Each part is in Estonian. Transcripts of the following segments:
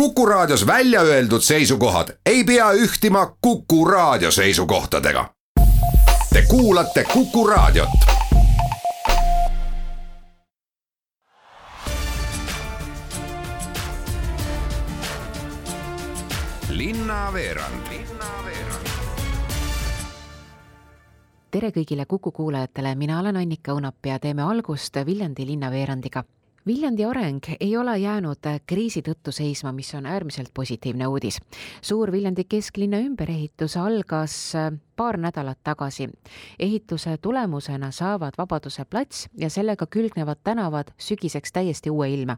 Kuku Raadios välja öeldud seisukohad ei pea ühtima Kuku Raadio seisukohtadega. Te kuulate Kuku Raadiot. linnaveerand tere kõigile Kuku kuulajatele, mina olen Annika Õunap ja teeme algust Viljandi linnaveerandiga Viljandi areng ei ole jäänud kriisi tõttu seisma, mis on äärmiselt positiivne uudis. suur Viljandi kesklinna ümberehitus algas äh, paar nädalat tagasi. ehituse tulemusena saavad Vabaduse plats ja sellega külgnevad tänavad sügiseks täiesti uue ilme.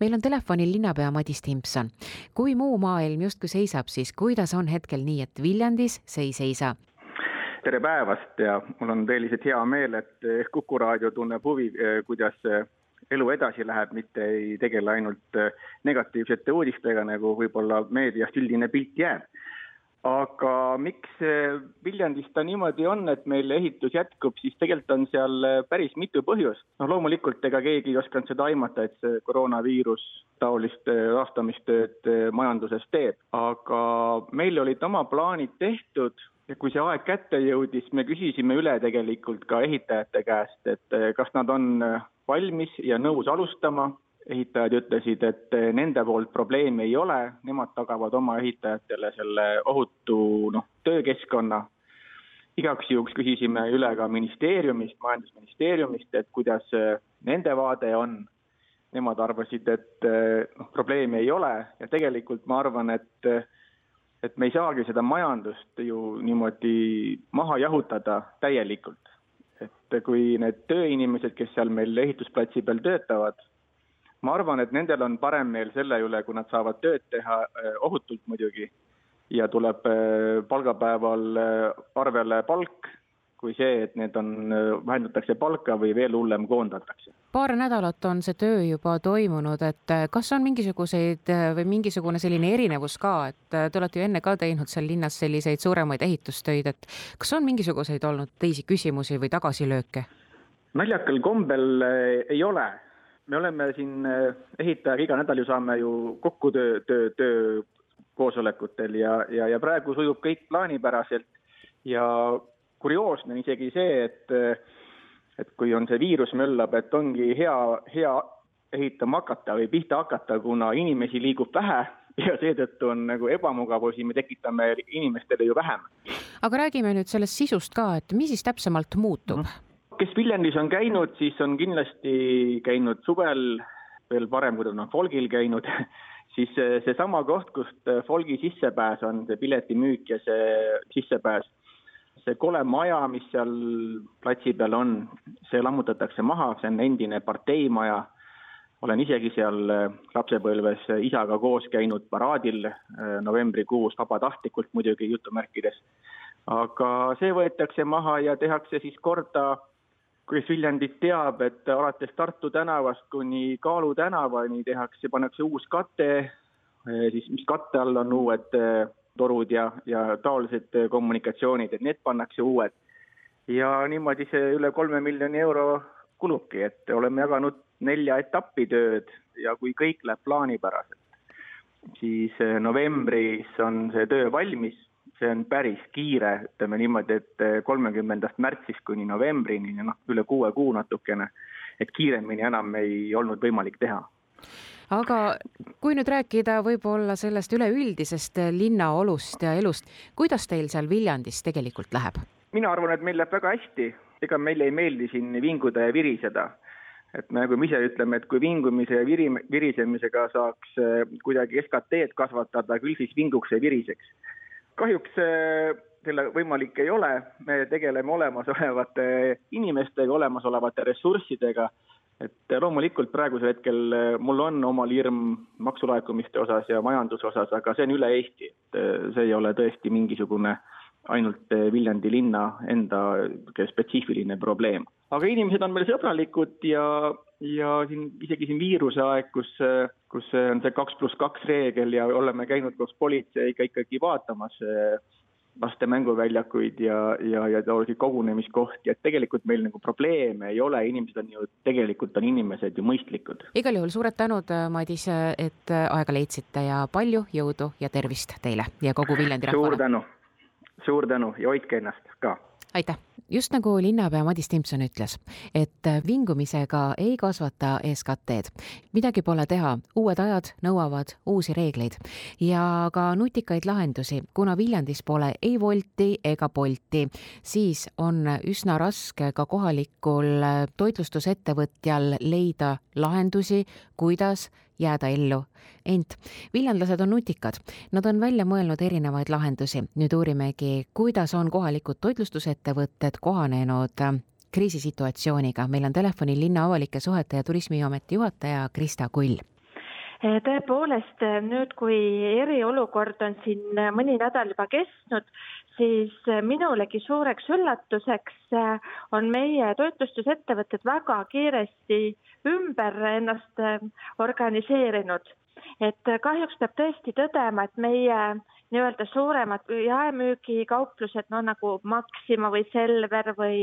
meil on telefonil linnapea Madis Timpson. kui muu maailm justkui seisab, siis kuidas on hetkel nii, et Viljandis see ei seisa? tere päevast ja mul on tõeliselt hea meel, et Kuku raadio tunneb huvi, eh, kuidas eh, elu edasi läheb, mitte ei tegele ainult äh, negatiivsete uudistega, nagu võib-olla meediast üldine pilt jääb. aga miks äh, Viljandis ta niimoodi on, et meil ehitus jätkub, siis tegelikult on seal äh, päris mitu põhjust. noh, loomulikult ega keegi ei osanud seda aimata, et see koroonaviirus taolist taastamistööd majanduses teeb, aga meil olid oma plaanid tehtud ja kui see aeg kätte jõudis, me küsisime üle tegelikult ka ehitajate käest, et kas nad on valmis ja nõus alustama. ehitajad ütlesid, et nende poolt probleemi ei ole, nemad tagavad oma ehitajatele selle ohutu noh, töökeskkonna. igaks juhuks küsisime üle ka ministeeriumist, majandusministeeriumist, et kuidas nende vaade on. Nemad arvasid, et noh, probleemi ei ole ja tegelikult ma arvan, et et me ei saagi seda majandust ju niimoodi maha jahutada täielikult. Et kui need tööinimesed, kes seal meil ehitusplatsi peal töötavad, ma arvan, et nendel on parem meel selle üle, kui nad saavad tööd teha eh, ohutult muidugi ja tuleb eh, palgapäeval eh, arvele palk kui see, et need on, vähendatakse palka või veel hullem, koondatakse. paar nädalat on see töö juba toimunud, et äh, kas on mingisuguseid äh, või mingisugune selline erinevus ka, et äh, te olete ju enne ka teinud seal linnas selliseid suuremaid ehitustöid, et kas on mingisuguseid olnud teisi küsimusi või tagasilööke? naljakal kombel ei ole. me oleme siin ehitajaga iga nädal ju saame ju kokku töö, töö, töö koosolekutel ja, ja, ja praegu sujub kõik plaanipäraselt ja kurioosne on isegi see, et et kui on see viirus möllab, et ongi hea, hea ehitama hakata või pihta hakata, kuna inimesi liigub vähe ja seetõttu on nagu ebamugavusi, me tekitame inimestele ju vähem. aga räägime nüüd sellest sisust ka, et mis siis täpsemalt muutub? Mhm. kes Viljandis on käinud, siis on kindlasti käinud suvel, veel parem, kui ta on folgil käinud siis seesama koht, kust folgi sissepääs on, see piletimüük ja see sissepääs see kole maja, mis seal platsi peal on, see lammutatakse maha, see on endine parteimaja. olen isegi seal äh, lapsepõlves isaga koos käinud paraadil äh, novembrikuus, vabatahtlikult muidugi jutumärkides. aga see võetakse maha ja tehakse siis korda, kes Viljandit teab, et alates Tartu tänavast kuni Kaalu tänavani tehakse, pannakse uus kate, äh, siis mis katte all on uued torud ja, ja taolised kommunikatsioonid, et need pannakse uued. ja niimoodi see üle kolme miljoni euro kulubki, et oleme jaganud nelja etappi tööd ja kui kõik läheb plaanipäraselt, siis eh, novembris on see töö valmis, see on päris kiire, ütleme niimoodi, et eh, kolmekümnendast märtsist kuni novembrini, noh, üle kuue kuu natukene, et kiiremini enam ei olnud võimalik teha aga kui nüüd rääkida võib-olla sellest üleüldisest linnaolust ja elust, kuidas teil seal Viljandis tegelikult läheb? mina arvan, et meil läheb väga hästi, ega meile ei meeldi siin vinguda ja viriseda. et nagu me ise ütleme, et kui vingumise ja viri, virisemisega saaks äh, kuidagi SKT-d kasvatada, küll siis vinguks ja viriseks. kahjuks äh, selle võimalik ei ole, me tegeleme olemasolevate inimestega, olemasolevate ressurssidega et loomulikult praegusel hetkel eh, mul on omal hirm maksulaekumiste osas ja majanduse osas, aga see on üle Eesti, et eh, see ei ole tõesti mingisugune ainult eh, Viljandi linna enda spetsiifiline probleem. aga inimesed on meil sõbralikud ja, ja siin isegi siin viiruse aeg, kus, kus on see kaks pluss kaks reegel ja oleme käinud koos politseiga ikkagi vaatamas laste mänguväljakuid ja, ja, ja taolisi kogunemiskohti, et tegelikult meil nagu probleeme ei ole, inimesed on ju, tegelikult on inimesed ju mõistlikud. igal juhul suured tänud, Madis, et aega leidsite ja palju jõudu ja tervist teile ja kogu Viljandi rahvale. suur tänu, suur tänu ja hoidke ennast ka. aitäh just nagu linnapea Madis Timpson ütles, et vingumisega ei kasvata SKT-d. midagi pole teha, uued ajad nõuavad uusi reegleid ja ka nutikaid lahendusi. kuna Viljandis pole ei Wolti ega Bolti, siis on üsna raske ka kohalikul toitlustusettevõtjal leida lahendusi, kuidas jääda ellu. ent viljandlased on nutikad, nad on välja mõelnud erinevaid lahendusi. nüüd uurimegi, kuidas on kohalikud toitlustusettevõtted kohanenud kriisisituatsiooniga. meil on telefonil linna avalike suhete ja turismiameti juhataja Krista Kull tõepoolest nüüd, kui eriolukord on siin mõni nädal juba kestnud, siis minulegi suureks üllatuseks on meie toitlustusettevõtted väga kiiresti ümber ennast organiseerinud. et kahjuks peab tõesti tõdema, et meie nii-öelda suuremad jaemüügikauplused, no nagu Maxima või Selver või,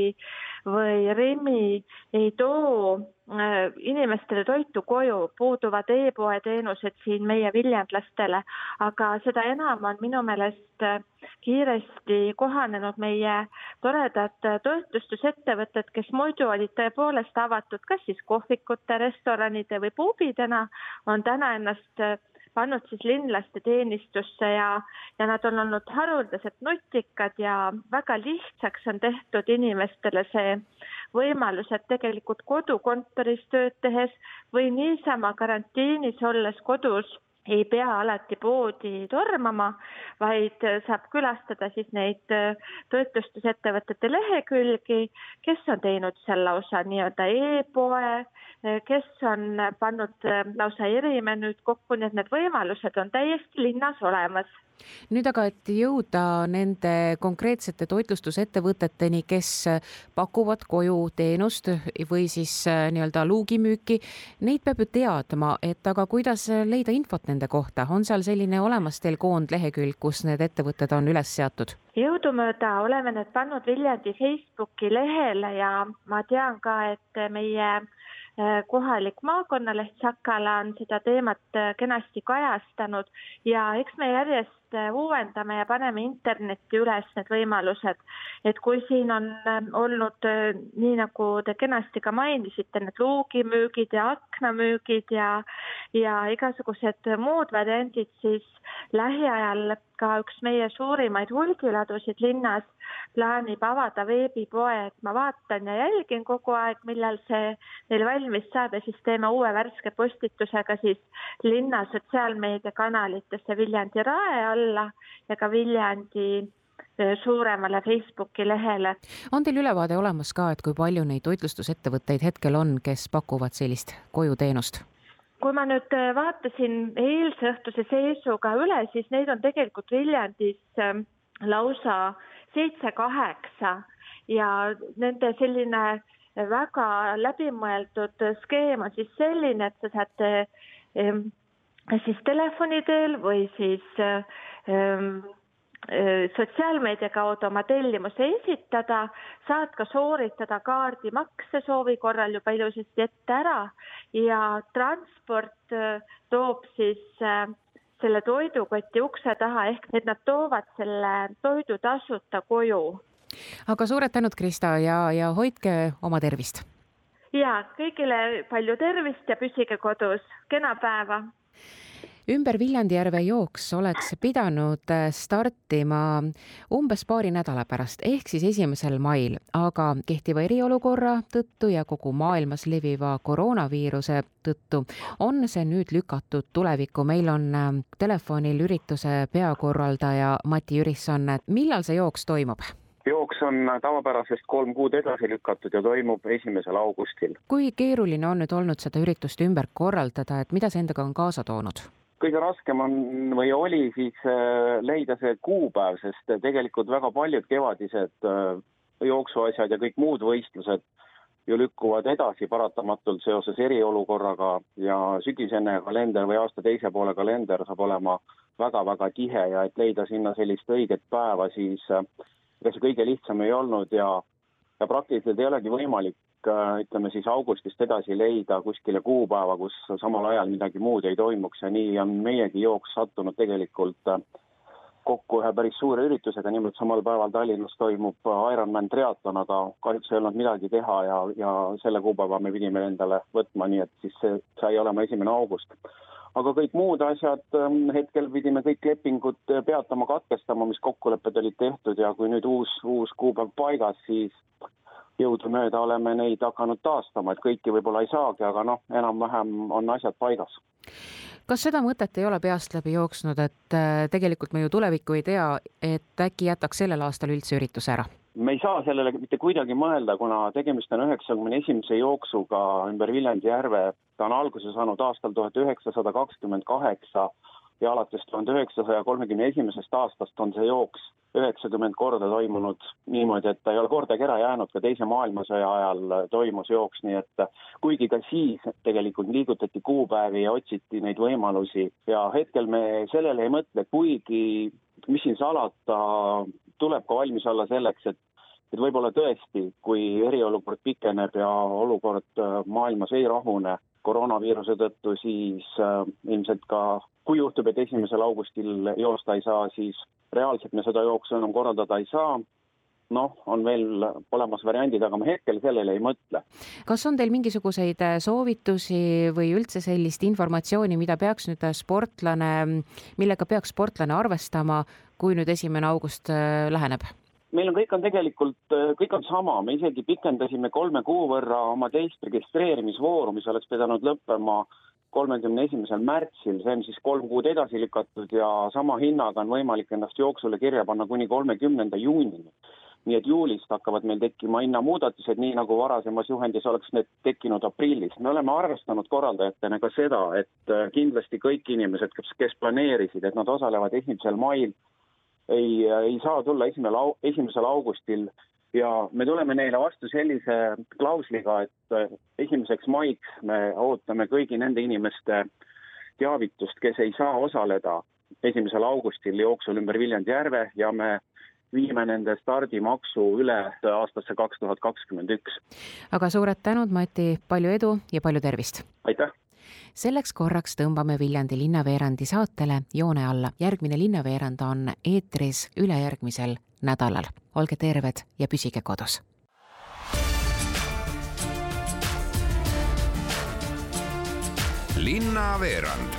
või Rimi ei too äh, inimestele toitu koju, puuduvad e-poe teenused siin meie viljandlastele, aga seda enam on minu meelest äh, kiiresti kohanenud meie toredad toitlustusettevõtted, kes muidu olid tõepoolest avatud kas siis kohvikute, restoranide või pubidena, on täna ennast äh, pannud siis linlaste teenistusse ja, ja nad on olnud haruldaselt nutikad ja väga lihtsaks on tehtud inimestele see võimalus, et tegelikult kodukontoris tööd tehes või niisama karantiinis olles kodus ei pea alati poodi tormama, vaid saab külastada siis neid toitlustusettevõtete lehekülgi, kes on teinud seal lausa nii-öelda e-poe, kes on pannud lausa erimenüüd kokku, nii et need võimalused on täiesti linnas olemas nüüd aga, et jõuda nende konkreetsete toitlustusettevõteteni, kes pakuvad koju teenust või siis äh, nii-öelda luugimüüki, neid peab ju teadma, et aga kuidas leida infot nende kohta, on seal selline olemas teil koondlehekülg, kus need ettevõtted on üles seatud? jõudumööda oleme need pannud Viljandi Facebooki lehele ja ma tean ka, et meie äh, kohalik maakonnaleht Sakala on seda teemat äh, kenasti kajastanud ja eks me järjest uuendame ja paneme internetti üles need võimalused. et kui siin on äh, olnud äh, nii, nagu te kenasti ka mainisite, need luugimüügid ja aknamüügid ja, ja igasugused muud variandid, siis lähiajal ka üks meie suurimaid hulgiladusid linnas plaanib avada veebipoe, et ma vaatan ja jälgin kogu aeg, millal see neil valmis saab ja siis teeme uue värske postitusega siis linna sotsiaalmeediakanalitesse Viljandi rae alla ja ka Viljandi e, suuremale Facebooki lehele. on teil ülevaade olemas ka, et kui palju neid toitlustusettevõtteid hetkel on, kes pakuvad sellist kojuteenust? kui ma nüüd äh, vaatasin eilse õhtuse seisuga üle, siis neid on tegelikult Viljandis ähm, lausa seitse-kaheksa ja nende selline väga läbimõeldud skeem on siis selline, et sa saad ähm, siis telefoni teel või siis ähm, Äh, sotsiaalmeedia kaudu oma tellimuse esitada, saad ka sooritada kaardimakse soovi korral juba ilusasti ette ära ja transport äh, toob siis äh, selle toidukoti ukse taha, ehk et nad toovad selle toidu tasuta koju. aga suured tänud, Krista ja, ja hoidke oma tervist! ja kõigile palju tervist ja püsige kodus, kena päeva! Ümber Viljandijärve jooks oleks pidanud äh, startima umbes paari nädala pärast ehk siis esimesel mail, aga kehtiva eriolukorra tõttu ja kogu maailmas leviva koroonaviiruse tõttu on see nüüd lükatud tulevikku. meil on äh, telefonil ürituse peakorraldaja Mati Jürisson. millal see jooks toimub? Jooks on tavapärasest kolm kuud edasi lükatud ja toimub esimesel augustil. kui keeruline on nüüd olnud seda üritust ümber korraldada, et mida see endaga on kaasa toonud? kõige raskem on või oli siis äh, leida see kuupäev, sest tegelikult väga paljud kevadised äh, jooksuasjad ja kõik muud võistlused ju lükkuvad edasi paratamatult seoses eriolukorraga ja sügisene kalender või aasta teise poole kalender saab olema väga-väga tihe ja et leida sinna sellist õiget päeva, siis ega see kõige lihtsam ei olnud ja, ja praktiliselt ei olegi võimalik ütleme siis augustist edasi leida kuskile kuupäeva, kus samal ajal midagi muud ei toimuks ja nii on meiegi jooks sattunud tegelikult äh, kokku ühe päris suure üritusega, nimelt samal päeval Tallinnas toimub Ironman triatlon, aga kahjuks ei olnud midagi teha ja, ja selle kuupäeva me pidime endale võtma, nii et siis see sai olema esimene august. Aga kõik muud asjad, ähm, hetkel pidime kõik lepingud peatama, katkestama, mis kokkulepped olid tehtud. Ja kui nüüd uus, uus kuupäev paigas, siis jõudumööda oleme neid hakanud taastama, et kõiki võib-olla ei saagi, aga noh, enam-vähem on asjad paigas. Kas seda mõtet ei ole peast läbi jooksnud, et äh, tegelikult me ju tulevikku ei tea, et äkki jätaks sellel aastal üldse ürituse ära? Me ei saa sellele mitte kuidagi mõelda, kuna tegemist on üheksakümne esimese jooksuga ümber Viljandi järve. ta on alguse saanud aastal tuhat üheksasada kakskümmend kaheksa ja alates tuhande üheksasaja kolmekümne esimesest aastast on see jooks üheksakümmend korda toimunud niimoodi, et ta ei ole kordagi ära jäänud, ka Teise maailmasõja ajal toimus jooks, nii et kuigi ka siis tegelikult liigutati kuupäevi ja otsiti neid võimalusi ja hetkel me sellele ei mõtle, kuigi mis siin salata, tuleb ka valmis olla selleks, et et võib-olla tõesti, kui eriolukord pikeneb ja olukord maailmas ei rahune koroonaviiruse tõttu, siis äh, ilmselt ka kui juhtub, et esimesel augustil joosta ei saa, siis reaalselt me seda jooksu enam korraldada ei saa noh, on veel olemas variandid, aga me hetkel sellele ei mõtle. kas on teil mingisuguseid soovitusi või üldse sellist informatsiooni, mida peaks nüüd sportlane, millega peaks sportlane arvestama, kui nüüd esimene august äh, läheneb? Meil on, kõik on tegelikult, kõik on sama, me isegi pikendasime kolme kuu võrra oma teist registreerimisvooru, mis oleks pidanud lõppema kolmekümne esimesel märtsil, see on siis kolm kuud edasi lükatud ja sama hinnaga on võimalik ennast jooksule kirja panna kuni kolmekümnenda juunini. nii et juulist hakkavad meil tekkima hinnamuudatused, nii nagu varasemas juhendis oleks need tekkinud aprillis. me oleme arvestanud korraldajatena ka seda, et kindlasti kõik inimesed, kes, kes planeerisid, et nad osalevad esimesel mail ei, ei saa tulla esimesel, esimesel augustil ja me tuleme neile vastu sellise klausliga, et esimeseks maiks me ootame kõigi nende inimeste teavitust, kes ei saa osaleda esimesel augustil jooksul ümber Viljandi järve ja me viime nende stardimaksu üle aastasse kaks tuhat kakskümmend üks. aga suured tänud, Mati, palju edu ja palju tervist! aitäh! Selleks korraks tõmbame Viljandi linnaveerandi saatele joone alla. järgmine linnaveerand on eetris ülejärgmisel nädalal. olge terved ja püsige kodus. linnaveerand